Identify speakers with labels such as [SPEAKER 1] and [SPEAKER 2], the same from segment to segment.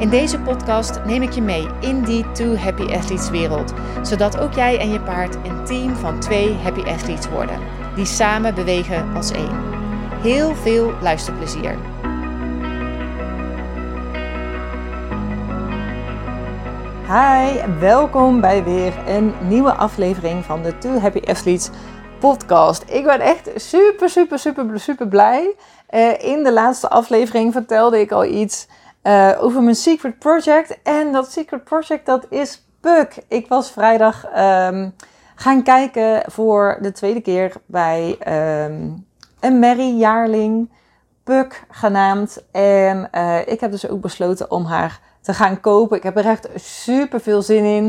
[SPEAKER 1] In deze podcast neem ik je mee in die Two Happy Athletes wereld, zodat ook jij en je paard een team van twee Happy Athletes worden, die samen bewegen als één. Heel veel luisterplezier. Hi, welkom bij weer een nieuwe aflevering van de Two Happy Athletes podcast. Ik ben echt super, super, super, super blij. Uh, in de laatste aflevering vertelde ik al iets uh, over mijn secret project. En dat secret project, dat is Puk. Ik was vrijdag um, gaan kijken voor de tweede keer bij um, een merriejaarling, Puk genaamd. En uh, ik heb dus ook besloten om haar te gaan kopen. Ik heb er echt super veel zin in.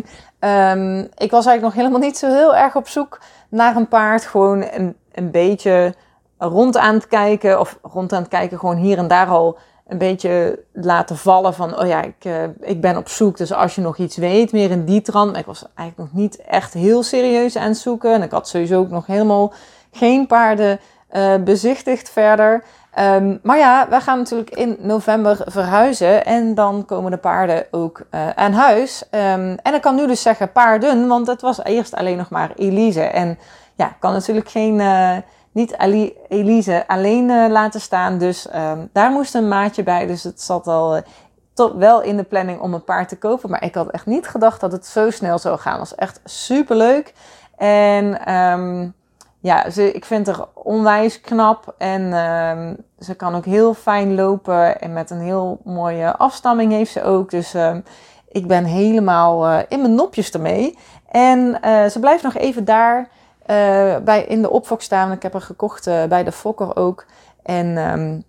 [SPEAKER 1] Um, ik was eigenlijk nog helemaal niet zo heel erg op zoek naar een paard. Gewoon een, een beetje rond aan het kijken. Of rond aan het kijken, gewoon hier en daar al een beetje laten vallen van, oh ja, ik, uh, ik ben op zoek. Dus als je nog iets weet, meer in die trant. Ik was eigenlijk nog niet echt heel serieus aan het zoeken. En ik had sowieso ook nog helemaal geen paarden uh, bezichtigd verder. Um, maar ja, we gaan natuurlijk in november verhuizen. En dan komen de paarden ook uh, aan huis. Um, en ik kan nu dus zeggen paarden, want het was eerst alleen nog maar Elise. En ja, kan natuurlijk geen niet Elise alleen uh, laten staan. Dus um, daar moest een maatje bij. Dus het zat al uh, tot wel in de planning om een paard te kopen. Maar ik had echt niet gedacht dat het zo snel zou gaan. Het was echt super leuk. En um, ja, ze, ik vind haar onwijs knap. En um, ze kan ook heel fijn lopen. En met een heel mooie afstamming heeft ze ook. Dus ik ben helemaal uh, in mijn nopjes ermee. En ze blijft nog even daar. Uh, bij, in de opfok staan. Ik heb er gekocht uh, bij de Fokker ook. En um,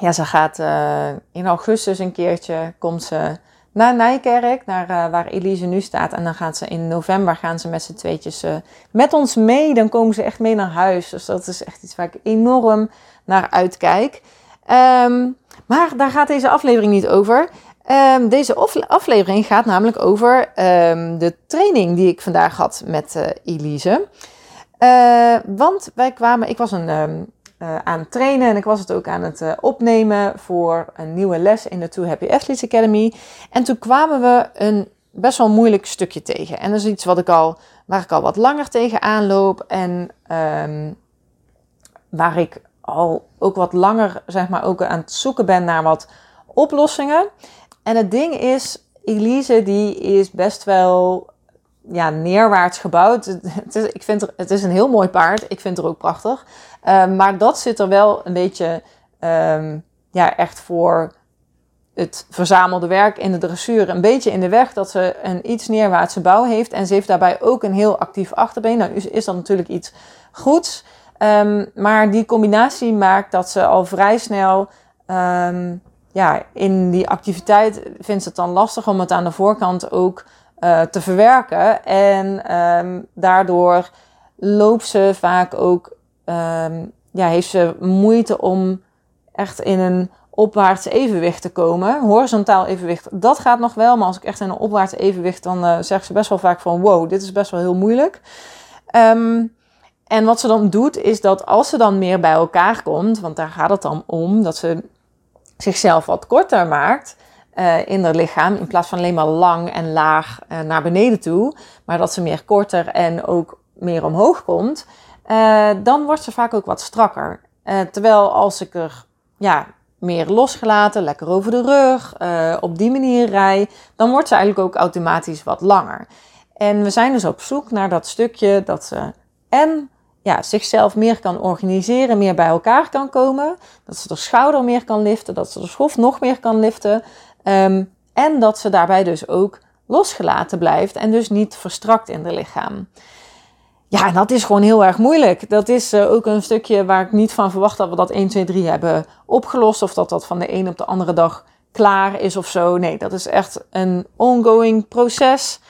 [SPEAKER 1] ja, ze gaat uh, in augustus een keertje, komt ze naar Nijkerk, naar waar Elise nu staat. En dan gaat ze in november gaan ze met z'n tweetjes met ons mee. Dan komen ze echt mee naar huis. Dus dat is echt iets waar ik enorm naar uitkijk. Um, maar daar gaat deze aflevering niet over. Um, deze aflevering gaat namelijk over um, de training die ik vandaag had met uh, Elise. Uh, want wij kwamen, ik was een, um, uh, aan het trainen en ik was het ook aan het opnemen voor een nieuwe les in de Two Happy Athletes Academy. En toen kwamen we een best wel moeilijk stukje tegen. En dat is iets wat ik al, waar ik al wat langer tegen aanloop en waar ik al ook wat langer zeg maar, ook aan het zoeken ben naar wat oplossingen. En het ding is, Elise die is best wel ja, neerwaarts gebouwd. Het is, ik vind er, het is een heel mooi paard. Ik vind het ook prachtig. Um, maar dat zit er wel een beetje um, ja, echt voor het verzamelde werk in de dressuur een beetje in de weg dat ze een iets neerwaartse bouw heeft. En ze heeft daarbij ook een heel actief achterbeen. Nou is dat natuurlijk iets goeds. Um, maar die combinatie maakt dat ze al vrij snel ja, in die activiteit vindt ze het dan lastig om het aan de voorkant ook uh, te verwerken. En um, daardoor loopt ze vaak ook, um, ja, heeft ze moeite om echt in een opwaarts evenwicht te komen. Horizontaal evenwicht, dat gaat nog wel. Maar als ik echt in een opwaarts evenwicht, dan uh, zegt ze best wel vaak van wow, dit is best wel heel moeilijk. Um, en wat ze dan doet, is dat als ze dan meer bij elkaar komt, want daar gaat het dan om, dat ze zichzelf wat korter maakt uh, in haar lichaam. In plaats van alleen maar lang en laag uh, naar beneden toe. Maar dat ze meer korter en ook meer omhoog komt. Uh, dan wordt ze vaak ook wat strakker. terwijl als ik er ja, meer losgelaten, lekker over de rug, op die manier rij, dan wordt ze eigenlijk ook automatisch wat langer. En we zijn dus op zoek naar dat stukje dat ze en ja, zichzelf meer kan organiseren, meer bij elkaar kan komen. Dat ze de schouder meer kan liften, dat ze de schof nog meer kan liften. Um, en dat ze daarbij dus ook losgelaten blijft en dus niet verstrakt in haar lichaam. Ja, en dat is gewoon heel erg moeilijk. Dat is uh, ook een stukje waar ik niet van verwacht dat we dat 1, 2, 3 hebben opgelost. Of dat dat van de een op de andere dag klaar is of zo. Nee, dat is echt een ongoing proces.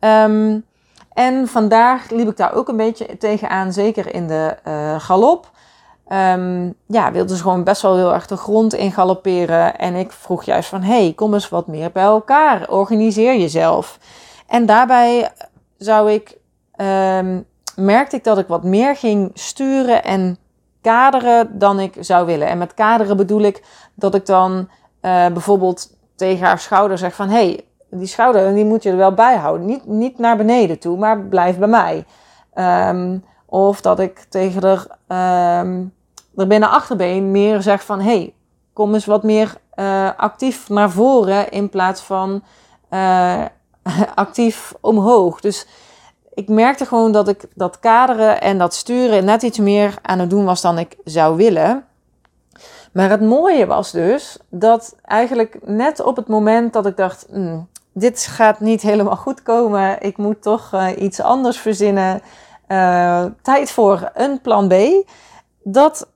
[SPEAKER 1] Um, En vandaag liep ik daar ook een beetje tegenaan, zeker in de uh, galop. Um, ja, wilde ze gewoon best wel heel erg de grond in galopperen. En ik vroeg juist van, hey, kom eens wat meer bij elkaar. Organiseer jezelf. En daarbij zou ik, um, merkte ik dat ik wat meer ging sturen en kaderen dan ik zou willen. En met kaderen bedoel ik dat ik dan uh, bijvoorbeeld tegen haar schouder zeg van... hey, die schouder die moet je er wel bij houden. Niet, niet naar beneden toe, maar blijf bij mij. Um, of dat ik tegen haar, um, er binnen meer zeg van... hey, kom eens wat meer uh, actief naar voren in plaats van uh, actief omhoog. Dus ik merkte gewoon dat ik dat kaderen en dat sturen net iets meer aan het doen was dan ik zou willen. Maar het mooie was dus dat eigenlijk net op het moment dat ik dacht: mm, dit gaat niet helemaal goed komen, ik moet toch uh, iets anders verzinnen, uh, tijd voor een plan B, dat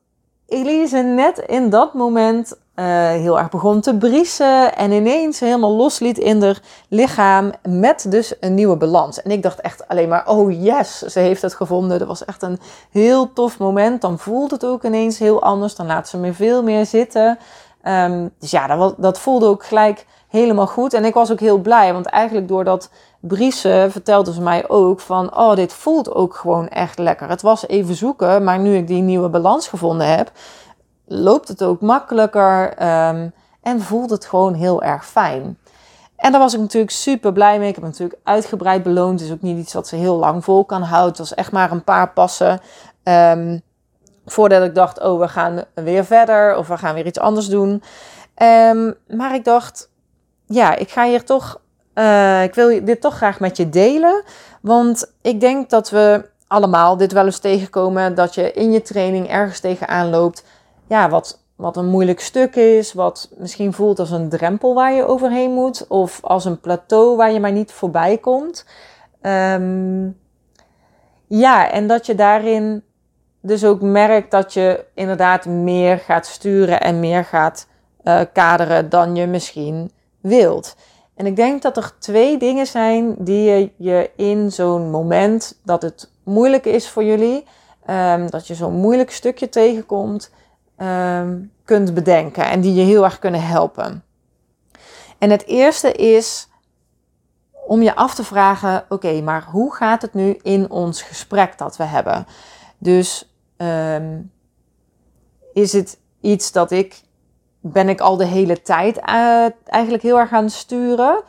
[SPEAKER 1] Elise net in dat moment uh, heel erg begon te briesen en ineens helemaal losliet in haar lichaam met dus een nieuwe balans. En ik dacht echt alleen maar, oh yes, ze heeft het gevonden. Dat was echt een heel tof moment. Dan voelt het ook ineens heel anders. Dan laat ze me veel meer zitten. Um, dus ja, dat, dat voelde ook gelijk helemaal goed. En ik was ook heel blij, want eigenlijk door dat briesen vertelde ze mij ook van, oh, dit voelt ook gewoon echt lekker. Het was even zoeken, maar nu ik die nieuwe balans gevonden heb, loopt het ook makkelijker um, en voelt het gewoon heel erg fijn. En daar was ik natuurlijk super blij mee. Ik heb natuurlijk uitgebreid beloond. Het is ook niet iets wat ze heel lang vol kan houden. Het was echt maar een paar passen. Um, voordat ik dacht, oh, we gaan weer verder. Of we gaan weer iets anders doen. Um, maar ik dacht, ja, ik ga hier toch... Uh, ik wil dit toch graag met je delen. Want ik denk dat we allemaal dit wel eens tegenkomen. Dat je in je training ergens tegenaan loopt ja, wat, wat een moeilijk stuk is, wat misschien voelt als een drempel waar je overheen moet, of als een plateau waar je maar niet voorbij komt. Um, ja, en dat je daarin dus ook merkt dat je inderdaad meer gaat sturen en meer gaat uh, kaderen dan je misschien wilt. En ik denk dat er twee dingen zijn die je, je in zo'n moment dat het moeilijk is voor jullie, um, dat je zo'n moeilijk stukje tegenkomt, um, kunt bedenken en die je heel erg kunnen helpen. En het eerste is om je af te vragen: oké, maar hoe gaat het nu in ons gesprek dat we hebben? Dus um, is het iets dat ik ben ik al de hele tijd uh, eigenlijk heel erg aan het sturen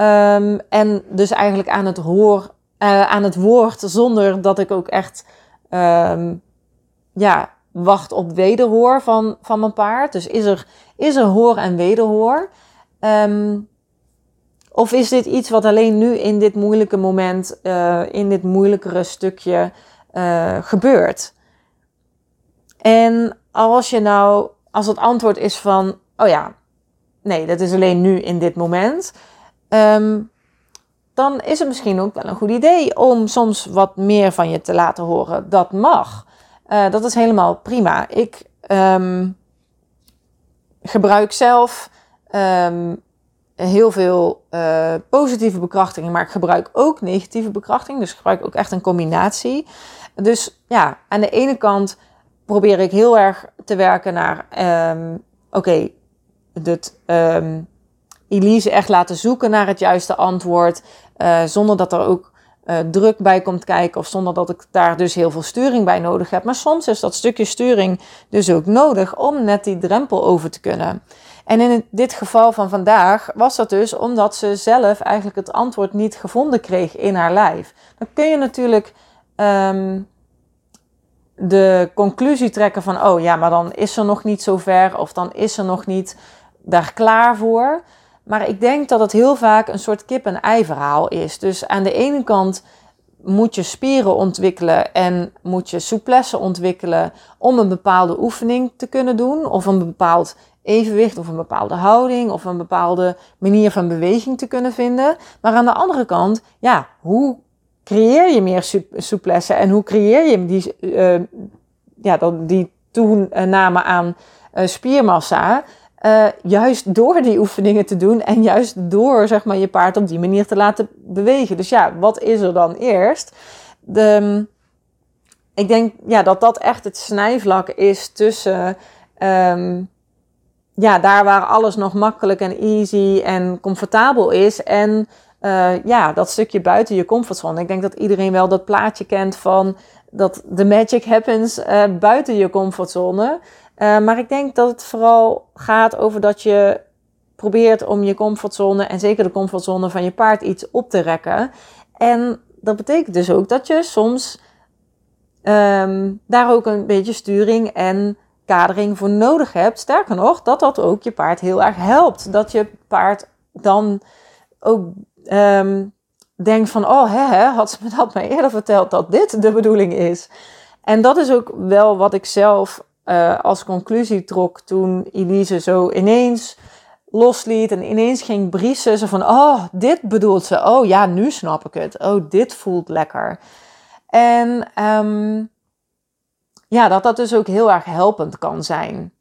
[SPEAKER 1] um, en dus eigenlijk aan het hoor, uh, aan het woord zonder dat ik ook echt um, ja wacht op wederhoor van, van mijn paard? Dus is er, is er hoor en wederhoor? Um, of is dit iets wat alleen nu in dit moeilijke moment, uh, in dit moeilijkere stukje gebeurt? En als je nou, als het antwoord is van, oh ja, nee, dat is alleen nu in dit moment. Um, dan is het misschien ook wel een goed idee om soms wat meer van je te laten horen. Dat mag. Uh, dat is helemaal prima. Ik um, gebruik zelf um, heel veel uh, positieve bekrachtingen, maar ik gebruik ook negatieve bekrachting. Dus ik gebruik ook echt een combinatie. Dus ja, aan de ene kant probeer ik heel erg te werken naar, um, oké, okay, het Elise echt laten zoeken naar het juiste antwoord, uh, zonder dat er ook uh, druk bij komt kijken of zonder dat ik daar dus heel veel sturing bij nodig heb. Maar soms is dat stukje sturing dus ook nodig om net die drempel over te kunnen. En in dit geval van vandaag was dat dus omdat ze zelf eigenlijk het antwoord niet gevonden kreeg in haar lijf. Dan kun je natuurlijk um, de conclusie trekken van, oh ja, maar dan is ze nog niet zo ver of dan is ze nog niet daar klaar voor. Maar ik denk dat het heel vaak een soort kip-en-ei verhaal is. Dus aan de ene kant moet je spieren ontwikkelen en moet je souplesse ontwikkelen om een bepaalde oefening te kunnen doen. Of een bepaald evenwicht of een bepaalde houding of een bepaalde manier van beweging te kunnen vinden. Maar aan de andere kant, ja, hoe creëer je meer souplesse en hoe creëer je die, uh, ja, die toename aan uh, spiermassa? Uh, juist door die oefeningen te doen en juist door zeg maar, je paard op die manier te laten bewegen. Dus ja, wat is er dan eerst? De, ik denk ja, dat dat echt het snijvlak is tussen um, ja, daar waar alles nog makkelijk en easy en comfortabel is. En uh, ja, dat stukje buiten je comfortzone. Ik denk dat iedereen wel dat plaatje kent van dat de magic happens uh, buiten je comfortzone. Uh, maar ik denk dat het vooral gaat over dat je probeert om je comfortzone en zeker de comfortzone van je paard iets op te rekken. En dat betekent dus ook dat je soms um, daar ook een beetje sturing en kadering voor nodig hebt. Sterker nog, dat dat ook je paard heel erg helpt. Dat je paard dan ook um, denkt van, oh hè, hè, had ze me dat maar eerder verteld dat dit de bedoeling is. En dat is ook wel wat ik zelf uh, als conclusie trok toen Elise zo ineens losliet en ineens ging briezen. Ze van, oh, dit bedoelt ze. Oh ja, nu snap ik het. Oh, dit voelt lekker. En um, ja, dat dat dus ook heel erg helpend kan zijn.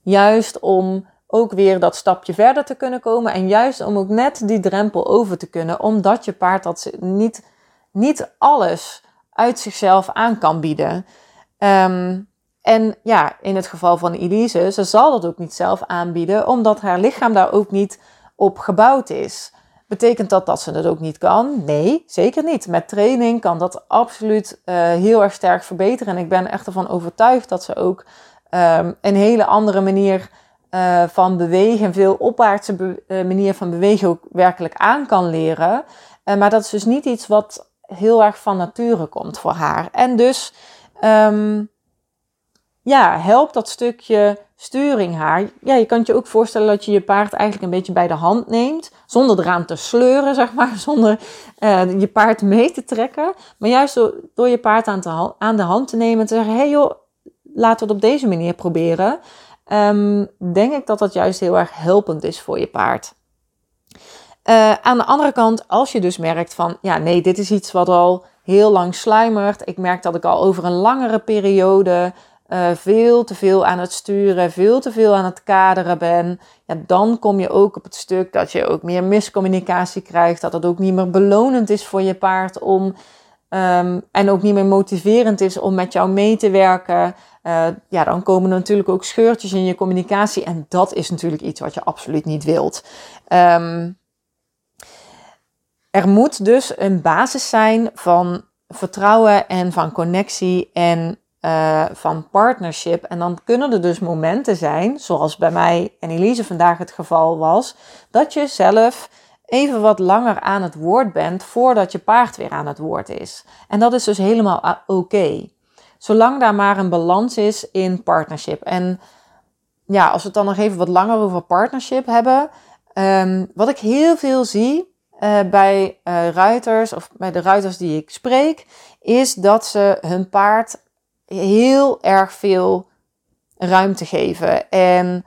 [SPEAKER 1] Juist om ook weer dat stapje verder te kunnen komen. En juist om ook net die drempel over te kunnen. Omdat je paard dat niet, niet alles uit zichzelf aan kan bieden. Um, en ja, in het geval van Elise, ze zal dat ook niet zelf aanbieden. Omdat haar lichaam daar ook niet op gebouwd is. Betekent dat dat ze het ook niet kan? Nee, zeker niet. Met training kan dat absoluut uh, heel erg sterk verbeteren. En ik ben echt ervan overtuigd dat ze ook um, een hele andere manier uh, van bewegen, veel opwaartse be uh, manier van bewegen ook werkelijk aan kan leren. maar dat is dus niet iets wat heel erg van nature komt voor haar. En dus um, ja, helpt dat stukje sturing haar. Ja, je kan je ook voorstellen dat je je paard eigenlijk een beetje bij de hand neemt. Zonder eraan te sleuren, zeg maar. Zonder je paard mee te trekken. Maar juist door, door je paard aan, te, aan de hand te nemen en te zeggen: hé hey joh, laten we het op deze manier proberen. Um, denk ik dat dat juist heel erg helpend is voor je paard. Uh, aan de andere kant, als je dus merkt van, ja, nee, dit is iets wat al heel lang sluimert. Ik merk dat ik al over een langere periode uh, veel te veel aan het sturen, veel te veel aan het kaderen ben, ja, dan kom je ook op het stuk dat je ook meer miscommunicatie krijgt, dat het ook niet meer belonend is voor je paard om um, en ook niet meer motiverend is om met jou mee te werken. Uh, ja, dan komen er natuurlijk ook scheurtjes in je communicatie en dat is natuurlijk iets wat je absoluut niet wilt. Um, er moet dus een basis zijn van vertrouwen en van connectie en uh, van partnership. En dan kunnen er dus momenten zijn, zoals bij mij en Elise vandaag het geval was, dat je zelf even wat langer aan het woord bent voordat je paard weer aan het woord is. En dat is dus helemaal ah, oké. Zolang daar maar een balans is in partnership. En ja, als we het dan nog even wat langer over partnership hebben. Um, wat ik heel veel zie uh, bij uh, ruiters of bij de ruiters die ik spreek, is dat ze hun paard heel erg veel ruimte geven. En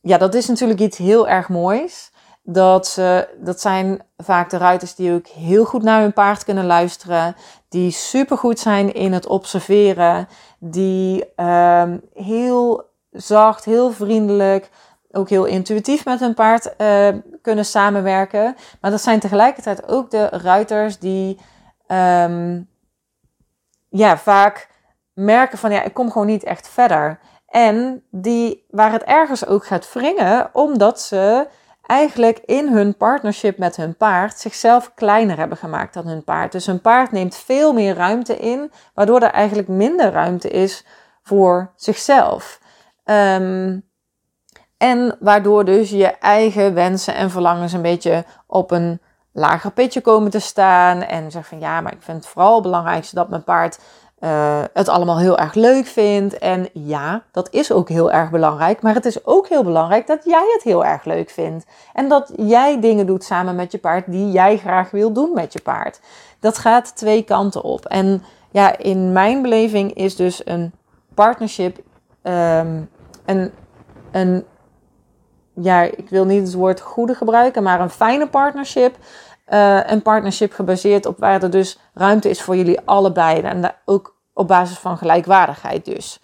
[SPEAKER 1] ja, dat is natuurlijk iets heel erg moois. Dat, ze, dat zijn vaak de ruiters die ook heel goed naar hun paard kunnen luisteren. Die super goed zijn in het observeren. Die um, heel zacht, heel vriendelijk, ook heel intuïtief met hun paard uh, kunnen samenwerken. Maar dat zijn tegelijkertijd ook de ruiters die um, ja, vaak merken van ja, ik kom gewoon niet echt verder. En die, waar het ergens ook gaat wringen, omdat ze eigenlijk in hun partnership met hun paard zichzelf kleiner hebben gemaakt dan hun paard. Dus hun paard neemt veel meer ruimte in, waardoor er eigenlijk minder ruimte is voor zichzelf. Um, en waardoor dus je eigen wensen en verlangens een beetje op een lager pitje komen te staan. En zeg van ja, maar ik vind het vooral het belangrijkste dat mijn paard uh, het allemaal heel erg leuk vindt. En ja, dat is ook heel erg belangrijk. Maar het is ook heel belangrijk dat jij het heel erg leuk vindt. En dat jij dingen doet samen met je paard die jij graag wil doen met je paard. Dat gaat twee kanten op. En ja, in mijn beleving is dus een partnership um, een, een, ja, ik wil niet het woord goede gebruiken, maar een fijne partnership uh, een partnership gebaseerd op waar er dus ruimte is voor jullie allebei. En ook op basis van gelijkwaardigheid dus.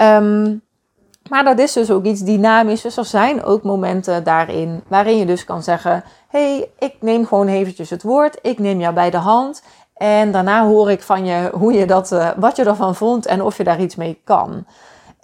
[SPEAKER 1] Um, Maar dat is dus ook iets dynamisch. Dus er zijn ook momenten daarin waarin je dus kan zeggen: hey, ik neem gewoon eventjes het woord. Ik neem jou bij de hand. En daarna hoor ik van je hoe je dat, uh, wat je ervan vond en of je daar iets mee kan.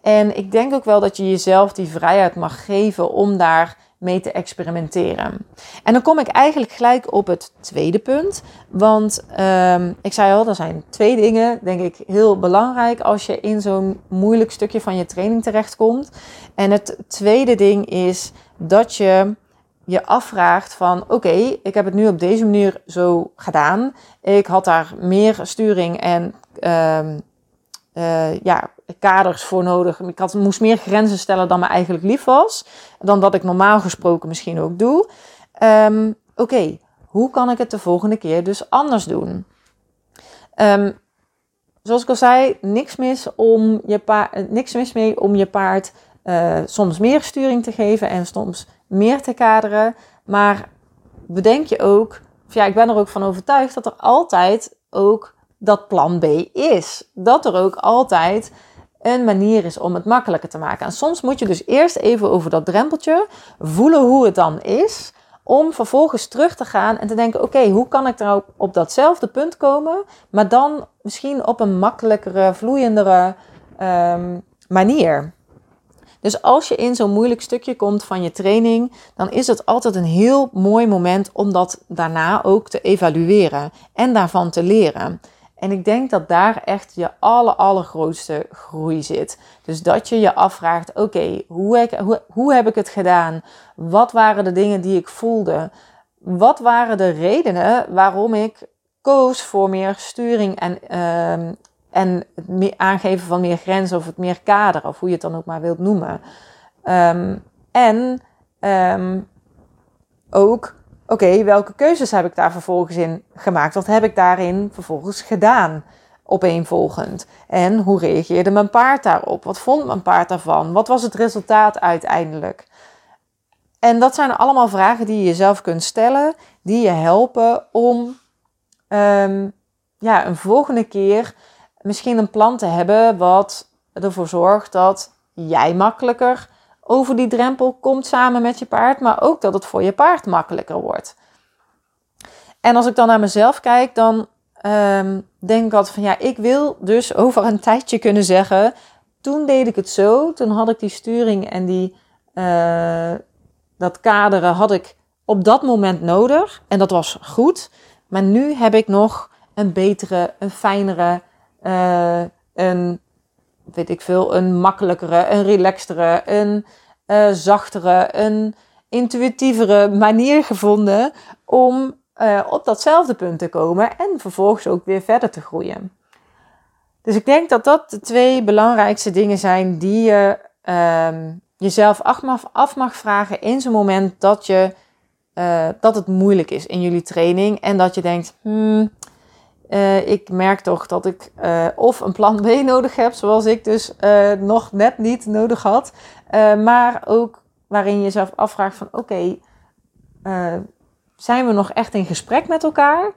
[SPEAKER 1] En ik denk ook wel dat je jezelf die vrijheid mag geven om daar mee te experimenteren. En dan kom ik eigenlijk gelijk op het tweede punt. Want um, ik zei al, er zijn twee dingen, denk ik, heel belangrijk als je in zo'n moeilijk stukje van je training terechtkomt. En het tweede ding is dat je je afvraagt van oké, ik heb het nu op deze manier zo gedaan. Ik had daar meer sturing en um, uh, ja, kaders voor nodig. Ik had, moest meer grenzen stellen dan me eigenlijk lief was. Dan dat ik normaal gesproken misschien ook doe. Um, oké, hoe kan ik het de volgende keer dus anders doen? Um, zoals ik al zei, niks mis, om je paard, niks mis mee om je paard uh, soms meer sturing te geven en soms meer te kaderen. Maar bedenk je ook, of ja, ik ben er ook van overtuigd dat er altijd ook dat plan B is. Dat er ook altijd een manier is om het makkelijker te maken. En soms moet je dus eerst even over dat drempeltje voelen hoe het dan is. Om vervolgens terug te gaan en te denken: oké, hoe kan ik er op datzelfde punt komen, maar dan misschien op een makkelijkere, vloeiendere um, manier. Dus als je in zo'n moeilijk stukje komt van je training, dan is het altijd een heel mooi moment om dat daarna ook te evalueren en daarvan te leren. En ik denk dat daar echt je aller, allergrootste groei zit. Dus dat je je afvraagt, oké, hoe, hoe, hoe heb ik het gedaan? Wat waren de dingen die ik voelde? Wat waren de redenen waarom ik koos voor meer sturing en, uh, en het aangeven van meer grenzen of het meer kader, of hoe je het dan ook maar wilt noemen. Um, en um, ook oké, welke keuzes heb ik daar vervolgens in gemaakt? Wat heb ik daarin vervolgens gedaan? Opeenvolgend. En hoe reageerde mijn paard daarop? Wat vond mijn paard daarvan? Wat was het resultaat uiteindelijk? En dat zijn allemaal vragen die je jezelf kunt stellen, die je helpen om um, ja, een volgende keer misschien een plan te hebben wat ervoor zorgt dat jij makkelijker over die drempel komt samen met je paard, maar ook dat het voor je paard makkelijker wordt. En als ik dan naar mezelf kijk, dan um, denk ik altijd van ja, ik wil dus over een tijdje kunnen zeggen, toen deed ik het zo, toen had ik die sturing en die, uh, dat kaderen had ik op dat moment nodig en dat was goed. Maar nu heb ik nog een betere, een fijnere, uh, een weet ik veel, een makkelijkere, een relaxtere, een uh, zachtere, een intuïtievere manier gevonden om uh, op datzelfde punt te komen en vervolgens ook weer verder te groeien. Dus ik denk dat dat de twee belangrijkste dingen zijn die je uh, jezelf af mag, vragen in zo'n moment dat, je, uh, dat het moeilijk is in jullie training en dat je denkt, hmm, uh, ik merk toch dat ik uh, of een plan B nodig heb, zoals ik dus uh, nog net niet nodig had. maar ook waarin je jezelf afvraagt van oké, zijn we nog echt in gesprek met elkaar?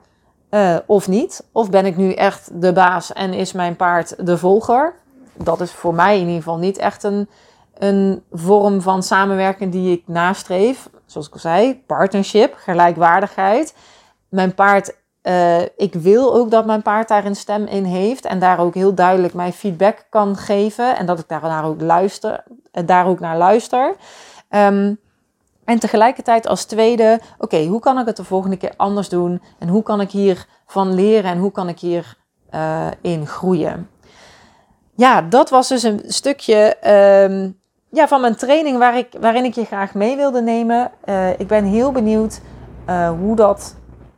[SPEAKER 1] of niet? Of ben ik nu echt de baas en is mijn paard de volger? Dat is voor mij in ieder geval niet echt een, een vorm van samenwerking die ik nastreef. Zoals ik al zei, partnership, gelijkwaardigheid. Mijn paard uh, ik wil ook dat mijn paard daar een stem in heeft en daar ook heel duidelijk mijn feedback kan geven en dat ik daar ook, luister, uh, daar ook naar luister. Um, en tegelijkertijd als tweede, oké, hoe kan ik het de volgende keer anders doen en hoe kan ik hiervan leren en hoe kan ik hierin uh, in groeien? Ja, dat was dus een stukje um, ja, van mijn training waar ik, waarin ik je graag mee wilde nemen. ik ben heel benieuwd hoe dat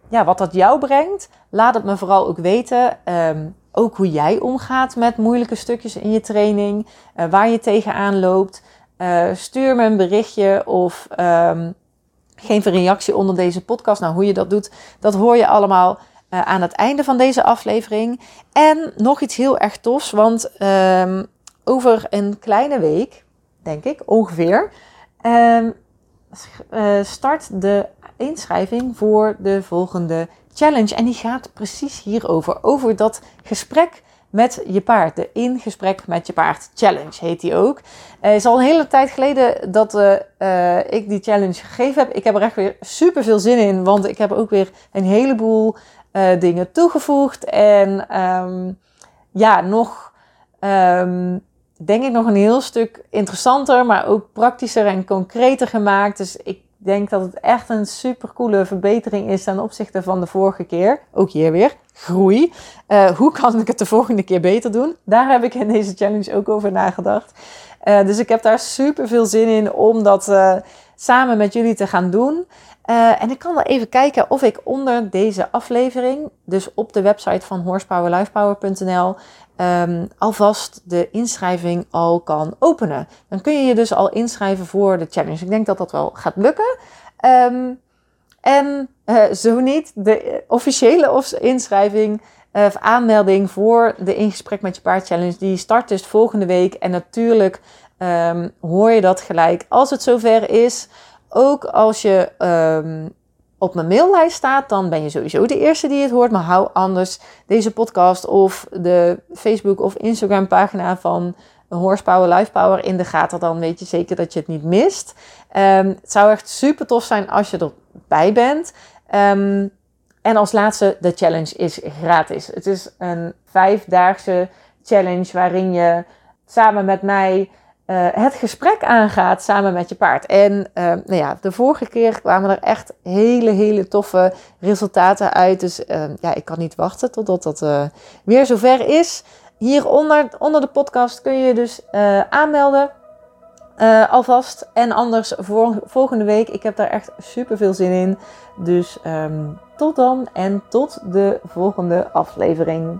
[SPEAKER 1] ja, wat dat jou brengt, laat het me vooral ook weten. Um, ook hoe jij omgaat met moeilijke stukjes in je training, uh, waar je tegenaan loopt. Uh, stuur me een berichtje of um, geef een reactie onder deze podcast. Nou, hoe je dat doet, dat hoor je allemaal uh, aan het einde van deze aflevering. En nog iets heel erg tofs, want um, over een kleine week, denk ik, ongeveer, start de inschrijving voor de volgende challenge. En die gaat precies hierover. Over dat gesprek met je paard. De In Gesprek met je Paard Challenge heet die ook. Het is al een hele tijd geleden dat uh, ik die challenge gegeven heb. Ik heb er echt weer super veel zin in, want ik heb ook weer een heleboel dingen toegevoegd. En um, ja, nog, um, denk ik, nog een heel stuk interessanter, maar ook praktischer en concreter gemaakt. Dus ik denk dat het echt een super coole verbetering is ten opzichte van de vorige keer. Ook hier weer, groei. Uh, hoe kan ik het de volgende keer beter doen? Daar heb ik in deze challenge ook over nagedacht. Uh, dus ik heb daar super veel zin in om dat uh, samen met jullie te gaan doen. Uh, en ik kan wel even kijken of ik onder deze aflevering, dus op de website van horsepowerlifepower.nl, um, ehm, alvast de inschrijving al kan openen. Dan kun je je dus al inschrijven voor de challenge. Ik denk dat dat wel gaat lukken. Um, en uh, zo niet, de officiële inschrijving uh, of aanmelding voor de In Gesprek met Je Paard Challenge, die start dus volgende week. En natuurlijk um, hoor je dat gelijk als het zover is. Ook als je um, op mijn maillijst staat, dan ben je sowieso de eerste die het hoort. Maar hou anders deze podcast of de Facebook of Instagram pagina van Horsepower Life Power in de gaten. Dan weet je zeker dat je het niet mist. Um, het zou echt super tof zijn als je erbij bent. En als laatste, de challenge is gratis. Het is een vijfdaagse challenge waarin je samen met mij uh, het gesprek aangaat samen met je paard. En uh, nou ja, de vorige keer kwamen er echt hele, hele toffe resultaten uit. Dus uh, ja, ik kan niet wachten totdat dat weer zover is. Hieronder onder de podcast kun je dus aanmelden. alvast. En anders voor, volgende week. Ik heb daar echt super veel zin in. Dus um, tot dan en tot de volgende aflevering.